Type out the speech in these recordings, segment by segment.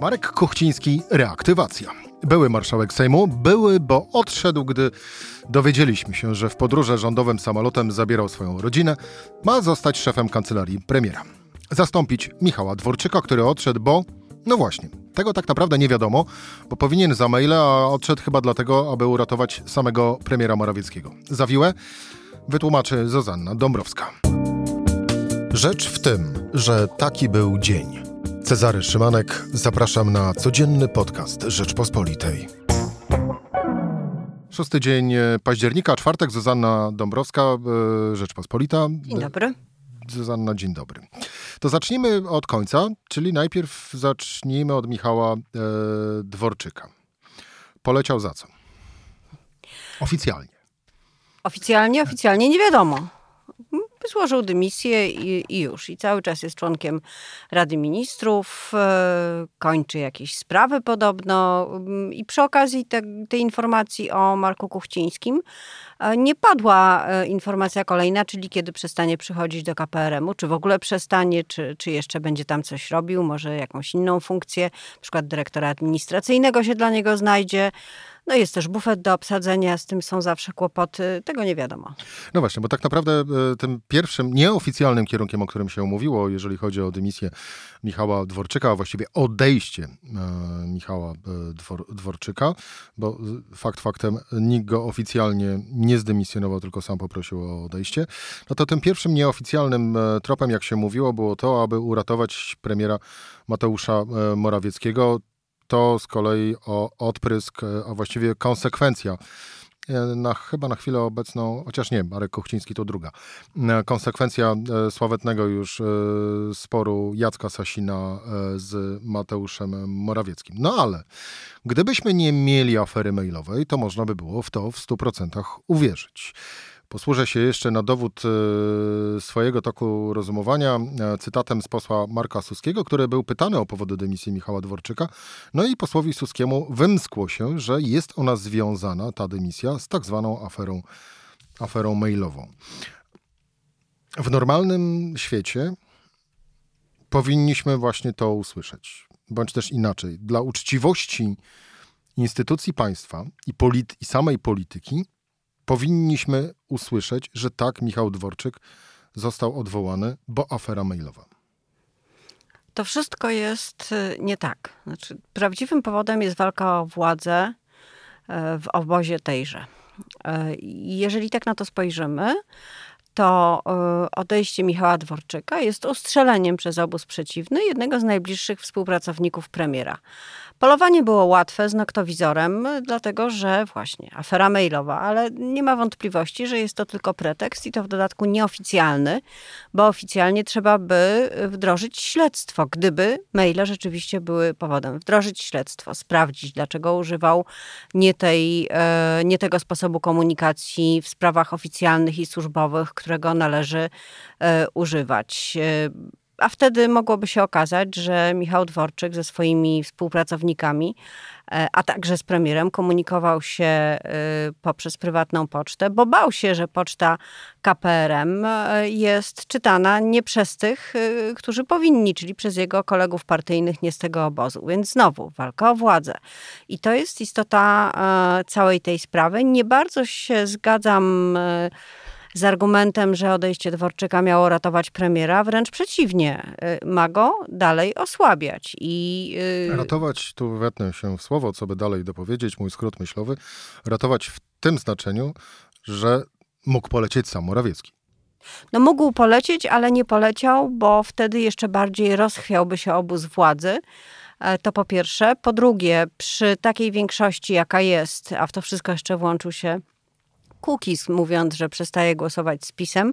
Marek Kuchciński, reaktywacja. Były marszałek Sejmu, były, bo odszedł, gdy dowiedzieliśmy się, że w podróże rządowym samolotem zabierał swoją rodzinę, ma zostać szefem kancelarii premiera. Zastąpić Michała Dworczyka, który odszedł, bo no właśnie, tego tak naprawdę nie wiadomo, bo powinien za maile, a odszedł chyba dlatego, aby uratować samego premiera Morawieckiego. Zawiłe wytłumaczy Zuzanna Dąbrowska. Rzecz w tym, że taki był dzień. Cezary Szymanek, zapraszam na codzienny podcast Rzeczpospolitej. Szósty dzień października, czwartek, Zuzanna Dąbrowska, e, Rzeczpospolita. Dzień dobry. Zuzanna, dzień dobry. To zacznijmy od końca, czyli najpierw zacznijmy od Michała e, Dworczyka. Poleciał za co? Oficjalnie. Oficjalnie, oficjalnie nie wiadomo. Złożył dymisję i, i, już. I cały czas jest członkiem Rady Ministrów, e, kończy jakieś sprawy podobno. I przy okazji te, tej informacji o Marku Kuchcińskim e, nie padła e, informacja kolejna, czyli kiedy przestanie przychodzić do KPRM-u, czy w ogóle przestanie, czy, czy jeszcze będzie tam coś robił, może jakąś inną funkcję, na przykład dyrektora administracyjnego się dla niego znajdzie. No jest też bufet do obsadzenia, z tym są zawsze kłopoty, tego nie wiadomo. No właśnie, bo tak naprawdę e, tym pierwszym nieoficjalnym kierunkiem, o którym się mówiło, jeżeli chodzi o dymisję Michała Dworczyka, a właściwie odejście e, Michała e, Dwor, Dworczyka, bo fakt faktem nikt go oficjalnie nie zdymisjonował, tylko sam poprosił o odejście, no to tym pierwszym nieoficjalnym tropem, jak się mówiło, było to, aby uratować premiera Mateusza Morawieckiego to z kolei o odprysk, a właściwie konsekwencja na, chyba na chwilę obecną, chociaż nie, Marek Kuchciński to druga, konsekwencja e, sławetnego już e, sporu Jacka Sasina e, z Mateuszem Morawieckim. No ale gdybyśmy nie mieli afery mailowej, to można by było w to w 100% uwierzyć. Posłużę się jeszcze na dowód e, swojego toku rozumowania e, cytatem z posła Marka Suskiego, który był pytany o powody dymisji Michała Dworczyka. No i posłowi Suskiemu wymskło się, że jest ona związana, ta dymisja, z tak zwaną aferą, aferą mailową. W normalnym świecie powinniśmy właśnie to usłyszeć, bądź też inaczej. Dla uczciwości instytucji państwa i, polit- i samej polityki powinniśmy usłyszeć, że tak, Michał Dworczyk został odwołany, bo afera mailowa. To wszystko jest y, nie tak. Znaczy, prawdziwym powodem jest walka o władzę y, w obozie tejże. Y, jeżeli tak na to spojrzymy, to odejście Michała Dworczyka jest ustrzeleniem przez obóz przeciwny jednego z najbliższych współpracowników premiera. Polowanie było łatwe z noktowizorem, dlatego że właśnie afera mailowa, ale nie ma wątpliwości, że jest to tylko pretekst i to w dodatku nieoficjalny, bo oficjalnie trzeba by wdrożyć śledztwo, gdyby maile rzeczywiście były powodem. Wdrożyć śledztwo, sprawdzić, dlaczego używał nie, tej, e, nie tego sposobu komunikacji w sprawach oficjalnych i służbowych, którego należy e, używać e, a wtedy mogłoby się okazać, że Michał Dworczyk ze swoimi współpracownikami, e, a także z premierem, komunikował się poprzez prywatną pocztę, bo bał się, że poczta KPRM jest czytana nie przez tych, którzy powinni, czyli przez jego kolegów partyjnych, nie z tego obozu. Więc znowu walka o władzę. I to jest istota całej tej sprawy. Nie bardzo się zgadzam z argumentem, że odejście Dworczyka miało ratować premiera, wręcz przeciwnie, y, ma go dalej osłabiać. I, yy... Ratować, tu wetnę się w słowo, co by dalej dopowiedzieć, mój skrót myślowy, ratować w tym znaczeniu, że mógł polecieć sam Morawiecki. No mógł polecieć, ale nie poleciał, bo wtedy jeszcze bardziej rozchwiałby się obóz władzy. E, to po pierwsze. Po drugie, przy takiej większości, jaka jest, a w to wszystko jeszcze włączył się Kukiz, mówiąc, że przestaje głosować z PiSem.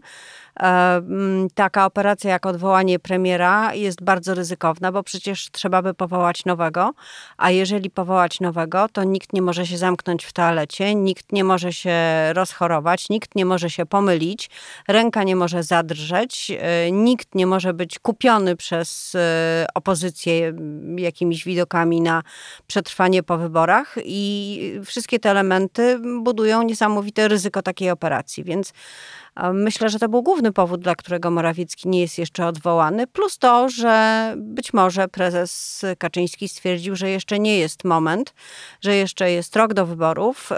E, mm, taka operacja jak odwołanie premiera jest bardzo ryzykowna, bo przecież trzeba by powołać nowego, a jeżeli powołać nowego, to nikt nie może się zamknąć w toalecie, nikt nie może się rozchorować, nikt nie może się pomylić, ręka nie może zadrżeć, e, nikt nie może być kupiony przez e, opozycję jakimiś widokami na przetrwanie po wyborach i wszystkie te elementy budują niesamowite ryzyko ryzyko takiej operacji. Więc myślę, że to był główny powód, dla którego Morawiecki nie jest jeszcze odwołany. Plus to, że być może prezes Kaczyński stwierdził, że jeszcze nie jest moment, że jeszcze jest rok do wyborów,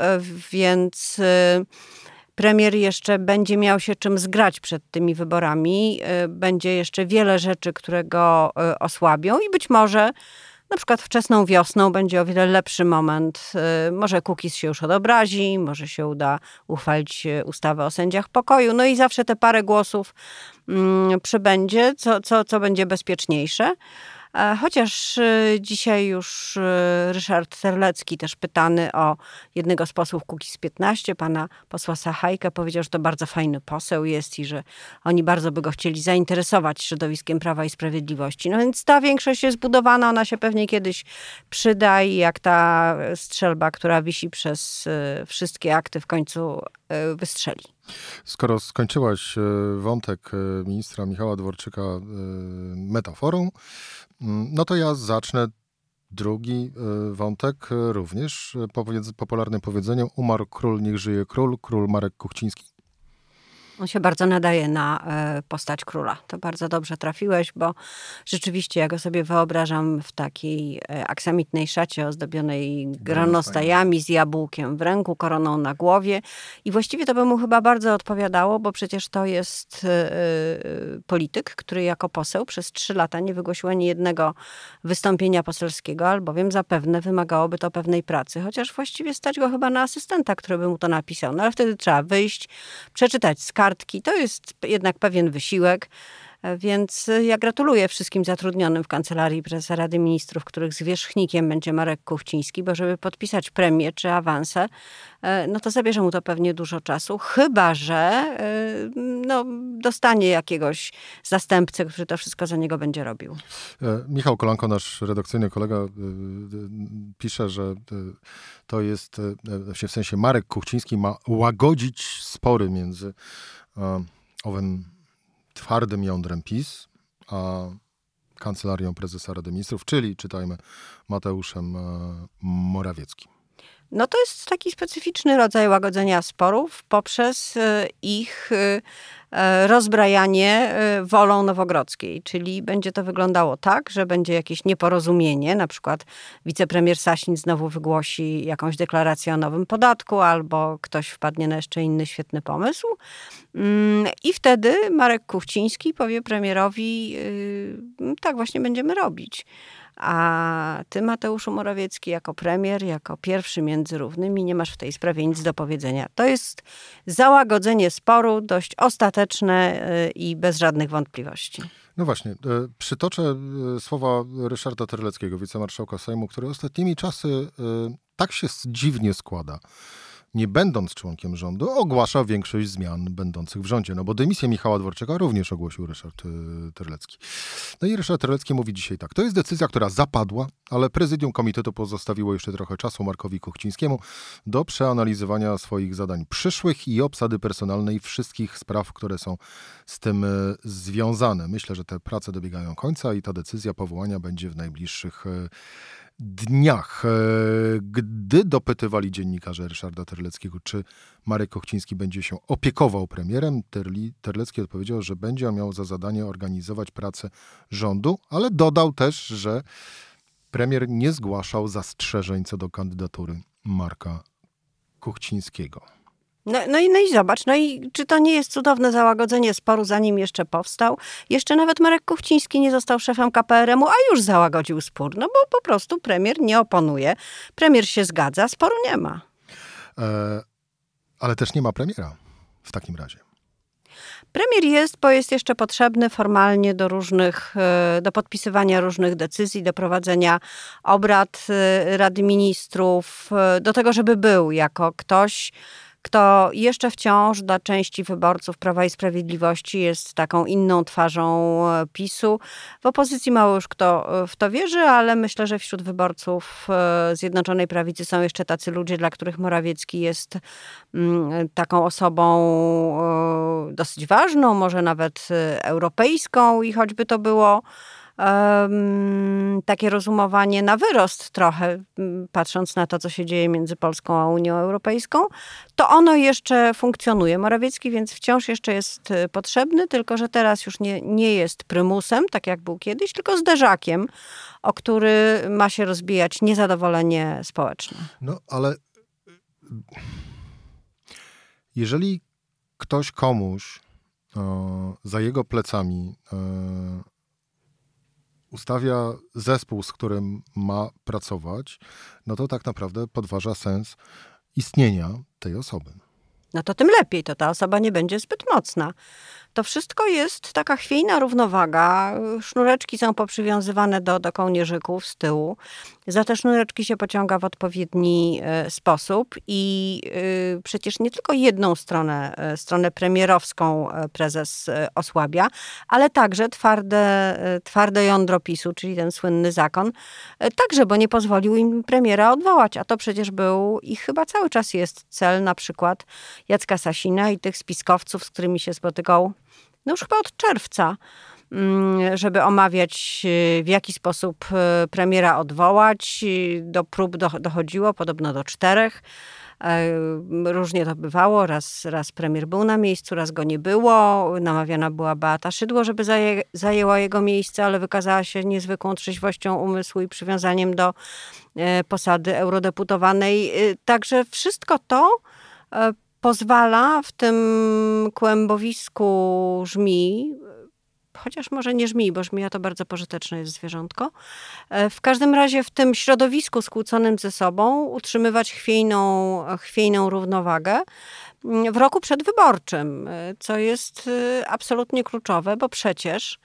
więc premier jeszcze będzie miał się czym zgrać przed tymi wyborami. Będzie jeszcze wiele rzeczy, które go osłabią i być może na przykład wczesną wiosną będzie o wiele lepszy moment. Y, może Kukiz się już odobrazi, może się uda uchwalić ustawę o sędziach pokoju. No i zawsze te parę głosów mm, przybędzie, co, co, co będzie bezpieczniejsze. E, chociaż e, dzisiaj już e, Ryszard Terlecki, też pytany o jednego z posłów Kukiz 15, pana posła Sachajka, powiedział, że to bardzo fajny poseł jest i że oni bardzo by go chcieli zainteresować środowiskiem Prawa i Sprawiedliwości. No więc ta większość jest budowana, ona się pewnie kiedyś przyda i jak ta strzelba, która wisi przez wszystkie akty w końcu wystrzeli. Skoro skończyłaś wątek ministra Michała Dworczyka metaforą, no to ja zacznę drugi y, wątek, y, również y, popularnym powiedzeniem umarł król, niech żyje król, król Marek Kuchciński. On się bardzo nadaje na e, postać króla. To bardzo dobrze trafiłeś, bo rzeczywiście ja go sobie wyobrażam w takiej e, aksamitnej szacie ozdobionej granostajami z jabłkiem w ręku, koroną na głowie. I właściwie to by mu chyba bardzo odpowiadało, bo przecież to jest e, polityk, który jako poseł przez trzy lata nie wygłosił ani jednego wystąpienia poselskiego, albowiem zapewne wymagałoby to pewnej pracy. Chociaż właściwie stać go chyba na asystenta, który by mu to napisał. No ale wtedy trzeba wyjść, przeczytać skargę, To jest jednak pewien wysiłek. E, więc ja gratuluję wszystkim zatrudnionym w Kancelarii Prezesa Rady Ministrów, których zwierzchnikiem będzie Marek Kuchciński, bo żeby podpisać premię czy awanse, e, no to zabierze mu to pewnie dużo czasu, chyba że e, no, dostanie jakiegoś zastępcę, który to wszystko za niego będzie robił. Michał Kolanko, nasz redakcyjny kolega, pisze, że to jest, w sensie Marek Kuchciński ma łagodzić spory między owym twardym jądrem PiS, a kancelarią prezesa Rady Ministrów, czyli czytajmy Mateuszem e, Morawieckim. No to jest taki specyficzny rodzaj łagodzenia sporów poprzez e, ich e, rozbrajanie e, wolą nowogrodzkiej, czyli będzie to wyglądało tak, że będzie jakieś nieporozumienie, na przykład wicepremier Sasin znowu wygłosi jakąś deklarację o nowym podatku, albo ktoś wpadnie na jeszcze inny świetny pomysł. Mm, I wtedy Marek Kuchciński powie premierowi, y, tak właśnie będziemy robić. A ty, Mateuszu Morawiecki, jako premier, jako pierwszy między równymi, nie masz w tej sprawie nic do powiedzenia. To jest załagodzenie sporu, dość ostateczne y, i bez żadnych wątpliwości. No właśnie, e, przytoczę e, słowa Ryszarda Terleckiego, wicemarszałka Sejmu, który ostatnimi czasy tak się dziwnie składa nie będąc członkiem rządu, ogłasza większość zmian będących w rządzie. No bo dymisję Michała Dworczyka również ogłosił Ryszard y, Terlecki. No i Ryszard Terlecki mówi dzisiaj tak. To jest decyzja, która zapadła, ale prezydium komitetu pozostawiło jeszcze trochę czasu Markowi Kuchcińskiemu do przeanalizowania swoich zadań przyszłych i obsady personalnej wszystkich spraw, które są z tym y, związane. Myślę, że te prace dobiegają końca i ta decyzja powołania będzie w najbliższych y, dniach, e, gdy dopytywali dziennikarze Ryszarda Terleckiego, czy Marek Kochciński będzie się opiekował premierem, Terli, Terlecki odpowiedział, że będzie miał za zadanie organizować pracę rządu, ale dodał też, że premier nie zgłaszał zastrzeżeń co do kandydatury Marka Kuchcińskiego. No, no, i, no i zobacz, no i czy to nie jest cudowne załagodzenie sporu, zanim jeszcze powstał? Jeszcze nawet Marek Kuchciński nie został szefem KPRM-u, a już załagodził spór, no bo po prostu premier nie oponuje, premier się zgadza, sporu nie ma. E, ale też nie ma premiera w takim razie. Premier jest, bo jest jeszcze potrzebny formalnie do różnych, e, do podpisywania różnych decyzji, do prowadzenia obrad e, Rady Ministrów, e, do tego, żeby był jako ktoś, kto jeszcze wciąż dla części wyborców Prawa i Sprawiedliwości jest taką inną twarzą e, PiSu. W opozycji mało już kto e, w to wierzy, ale myślę, że wśród wyborców e, Zjednoczonej Prawicy są jeszcze tacy ludzie, dla których Morawiecki jest mm, taką osobą dosyć ważną, może nawet europejską i choćby to było um, takie rozumowanie na wyrost trochę, patrząc na to, co się dzieje między Polską a Unią Europejską, to ono jeszcze funkcjonuje. Morawiecki więc wciąż jeszcze jest y, potrzebny, tylko że teraz już nie, nie jest prymusem, tak jak był kiedyś, tylko zderzakiem, o który ma się rozbijać niezadowolenie społeczne. No, ale jeżeli ktoś komuś e, za jego plecami e, ustawia zespół, z którym ma pracować, no to tak naprawdę podważa sens istnienia tej osoby. No to tym lepiej, to ta osoba nie będzie zbyt mocna. To wszystko jest taka chwiejna równowaga. Sznureczki są poprzywiązywane do, do kołnierzyków z tyłu. Za te sznureczki się pociąga w odpowiedni e, sposób i e, przecież nie tylko jedną stronę, e, stronę premierowską prezes osłabia, ale także twarde, twarde jądro PiSu, czyli ten słynny zakon, także, bo nie pozwolił im premiera odwołać, a to przecież był i chyba cały czas jest cel na przykład Jacka Sasina i tych spiskowców, z którymi się spotykał no już chyba od czerwca, mm, żeby omawiać, y, w jaki sposób y, premiera odwołać. Do prób dochodziło, podobno do czterech. Różnie to bywało. Raz, raz premier był na miejscu, raz go nie było. Namawiana była Beata Szydło, żeby zaje, zajęła jego miejsce, ale wykazała się niezwykłą trzeźwością umysłu i przywiązaniem do posady eurodeputowanej. Także wszystko to pozwala w tym kłębowisku żmi, chociaż może nie żmi, bo żmija to bardzo pożyteczne jest zwierzątko, e, w każdym razie w tym środowisku skłóconym ze sobą utrzymywać chwiejną, chwiejną równowagę mm, w roku przedwyborczym, e, co jest e, absolutnie kluczowe, bo przecież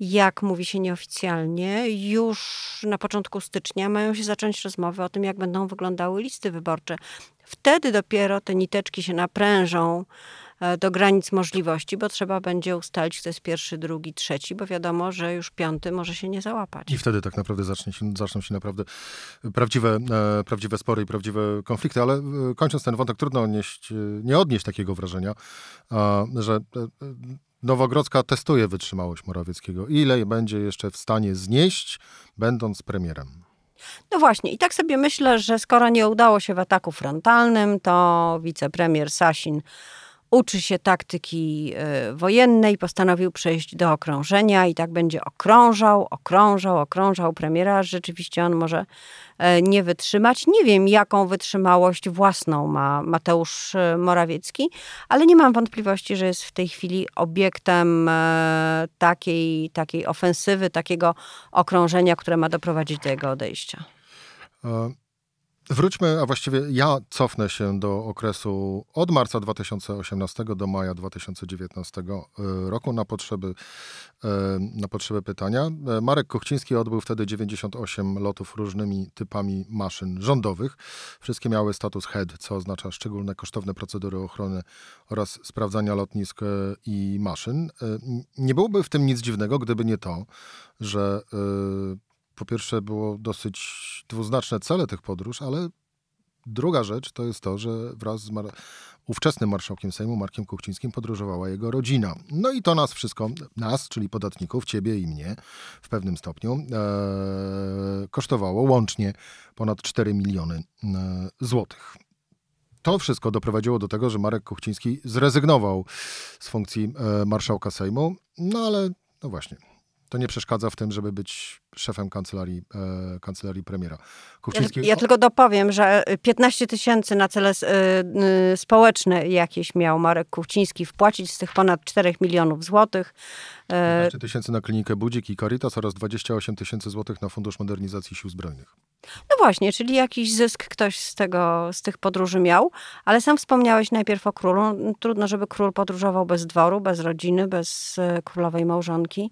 jak mówi się nieoficjalnie, już na początku stycznia mają się zacząć rozmowy o tym, jak będą wyglądały listy wyborcze. Wtedy dopiero te niteczki się naprężą e, do granic możliwości, bo trzeba będzie ustalić, kto jest pierwszy, drugi, trzeci, bo wiadomo, że już piąty może się nie załapać. I wtedy tak naprawdę zacznie się, zaczną się naprawdę prawdziwe, e, prawdziwe spory i prawdziwe konflikty, ale e, kończąc ten wątek, trudno odnieść, nie odnieść takiego wrażenia, że Nowogrodzka testuje wytrzymałość Morawieckiego. Ile będzie jeszcze w stanie znieść, będąc premierem? No właśnie, i tak sobie myślę, że skoro nie udało się w ataku frontalnym, to wicepremier Sasin uczy się taktyki e, wojennej, postanowił przejść do okrążenia i tak będzie okrążał, okrążał, okrążał premiera. Rzeczywiście on może e, nie wytrzymać. Nie wiem, jaką wytrzymałość własną ma Mateusz e, Morawiecki, ale nie mam wątpliwości, że jest w tej chwili obiektem takiej, takiej ofensywy, takiego okrążenia, które ma doprowadzić do jego odejścia. Wróćmy, a właściwie ja cofnę się do okresu od marca 2018 do maja 2019 e, roku na potrzeby, e, na potrzeby pytania. E, Marek Kuchciński odbył wtedy 98 lotów różnymi typami maszyn rządowych. Wszystkie miały status HEAD, co oznacza szczególne kosztowne procedury ochrony oraz sprawdzania lotnisk i maszyn. Nie byłoby w tym nic dziwnego, gdyby nie to, że po pierwsze było dosyć dwuznaczne cele tych podróż, ale druga rzecz to jest to, że wraz z mar ówczesnym marszałkiem Sejmu, Markiem Kuchcińskim, podróżowała jego rodzina. No i to nas wszystko, nas, czyli podatników, ciebie i mnie w pewnym stopniu, e, kosztowało łącznie ponad 4 miliony e, złotych. To wszystko doprowadziło do tego, że Marek Kuchciński zrezygnował z funkcji e, marszałka Sejmu, no ale no właśnie, to nie przeszkadza w tym, żeby być szefem kancelarii, e, kancelarii premiera. Kuchciński... Ja, ja, tylko dopowiem, że 15 tysięcy na cele y, społeczne jakieś miał Marek Kuchciński wpłacić z tych ponad 4 milionów złotych. 15 tysięcy na klinikę Budzik i Caritas oraz 28 tysięcy złotych na Fundusz Modernizacji Sił Zbrojnych. No właśnie, czyli jakiś zysk ktoś z, tego, z tych podróży miał, ale sam wspomniałeś najpierw o królu. Trudno, żeby król podróżował bez dworu, bez rodziny, bez królowej małżonki.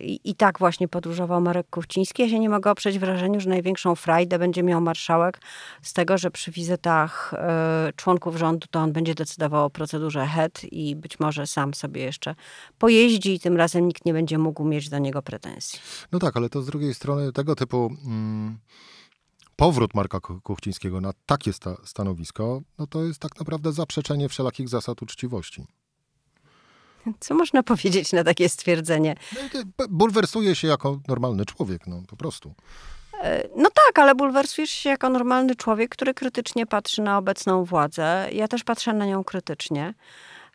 I, I tak właśnie podróżował Marek Kuchciński. Ja się nie mogę oprzeć wrażeniu, że największą frajdę będzie miał marszałek z tego, że przy wizytach y, członków rządu to on będzie decydował o procedurze HED i być może sam sobie jeszcze pojeździ i tym razem nikt nie będzie mógł mieć do niego pretensji. No tak, ale to z drugiej strony tego typu... Mm powrót Marka Kuchcińskiego na takie sta stanowisko, no to jest tak naprawdę zaprzeczenie wszelakich zasad uczciwości. Co można powiedzieć na takie stwierdzenie? No bulwersuje się jako normalny człowiek, no po prostu. E, no tak, ale bulwersujesz się jako normalny człowiek, który krytycznie patrzy na obecną władzę. Ja też patrzę na nią krytycznie.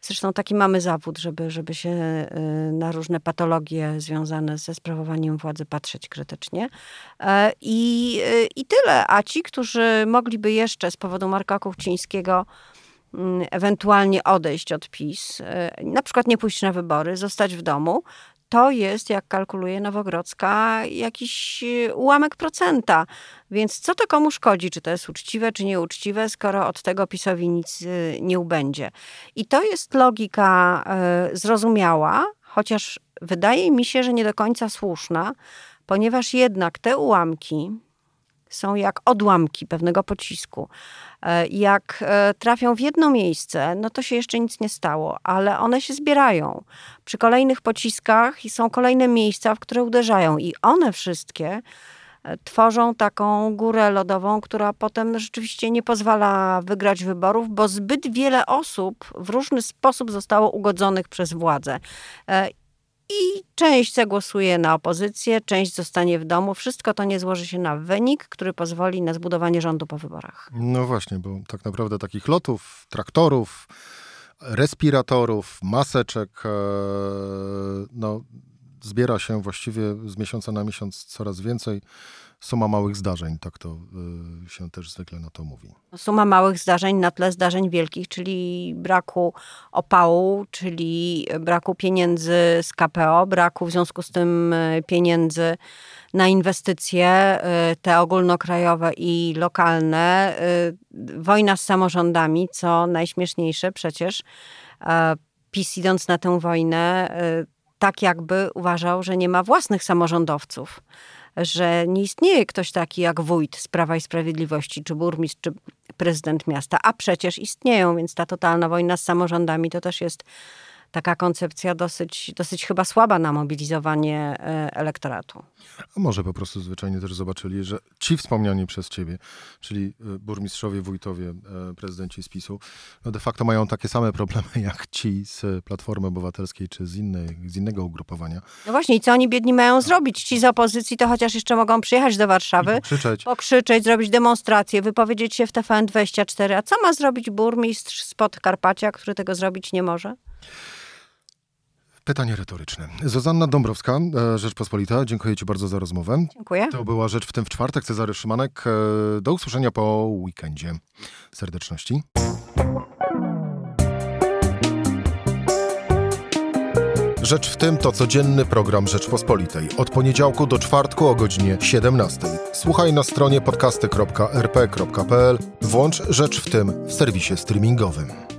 Zresztą taki mamy zawód, żeby, żeby się e, na różne patologie związane ze sprawowaniem władzy patrzeć krytycznie. E, I, i tyle. A ci, którzy mogliby jeszcze z powodu Marka Kuchcińskiego mm, ewentualnie odejść od PiS, na przykład nie pójść na wybory, zostać w domu, to jest, jak kalkuluje Nowogrodzka, jakiś y, ułamek procenta. Więc co to komu szkodzi, czy to jest uczciwe, czy nieuczciwe, skoro od tego PiSowi nic y, nie ubędzie. I to jest logika y, zrozumiała, chociaż wydaje mi się, że nie do końca słuszna, ponieważ jednak te ułamki, są jak odłamki pewnego pocisku. E, jak e, trafią w jedno miejsce, no to się jeszcze nic nie stało, ale one się zbierają. Przy kolejnych pociskach są kolejne miejsca, w które uderzają, i one wszystkie e, tworzą taką górę lodową, która potem rzeczywiście nie pozwala wygrać wyborów, bo zbyt wiele osób w różny sposób zostało ugodzonych przez władzę. I część zagłosuje na opozycję, część zostanie w domu. Wszystko to nie złoży się na wynik, który pozwoli na zbudowanie rządu po wyborach. No właśnie, bo tak naprawdę takich lotów, traktorów, respiratorów, maseczek, e, no, zbiera się właściwie z miesiąca na miesiąc coraz więcej suma małych zdarzeń, tak to y, się też zwykle na to mówi. Suma małych zdarzeń na tle zdarzeń wielkich, czyli braku opału, czyli braku pieniędzy z KPO, braku w związku z tym y, pieniędzy na inwestycje, y, te ogólnokrajowe i lokalne, wojna z samorządami, co najśmieszniejsze przecież. PiS idąc na tę wojnę, tak jakby uważał, że nie ma własnych samorządowców że nie istnieje ktoś taki jak wójt z Prawa i Sprawiedliwości, czy burmistrz, czy prezydent miasta, a przecież istnieją, więc ta totalna wojna z samorządami to też jest taka koncepcja dosyć, dosyć chyba słaba na mobilizowanie e, elektoratu. A może po prostu zwyczajnie też zobaczyli, że ci wspomniani przez ciebie, czyli e, burmistrzowie, wójtowie, e, prezydenci z PiSu, no de facto mają takie same problemy jak ci z Platformy Obywatelskiej czy z, innej, z innego ugrupowania. No właśnie i co oni biedni mają zrobić? Ci z opozycji to chociaż jeszcze mogą przyjechać do Warszawy, pokrzyczeć. pokrzyczeć, zrobić demonstrację, wypowiedzieć się w TVN24. A co ma zrobić burmistrz z Podkarpacia, który tego zrobić nie może? Pytanie retoryczne. Zuzanna Dąbrowska, e, Rzeczpospolita, dziękuję Ci bardzo za rozmowę. Dziękuję. To była Rzecz w tym w czwartek. Cezary Szymanek. E, do usłyszenia po weekendzie. Serdeczności. Rzecz w tym to codzienny program Rzeczpospolitej. Od poniedziałku do czwartku o godzinie 17. Słuchaj na stronie podcasty.rp.pl. Włącz Rzecz w tym w serwisie streamingowym.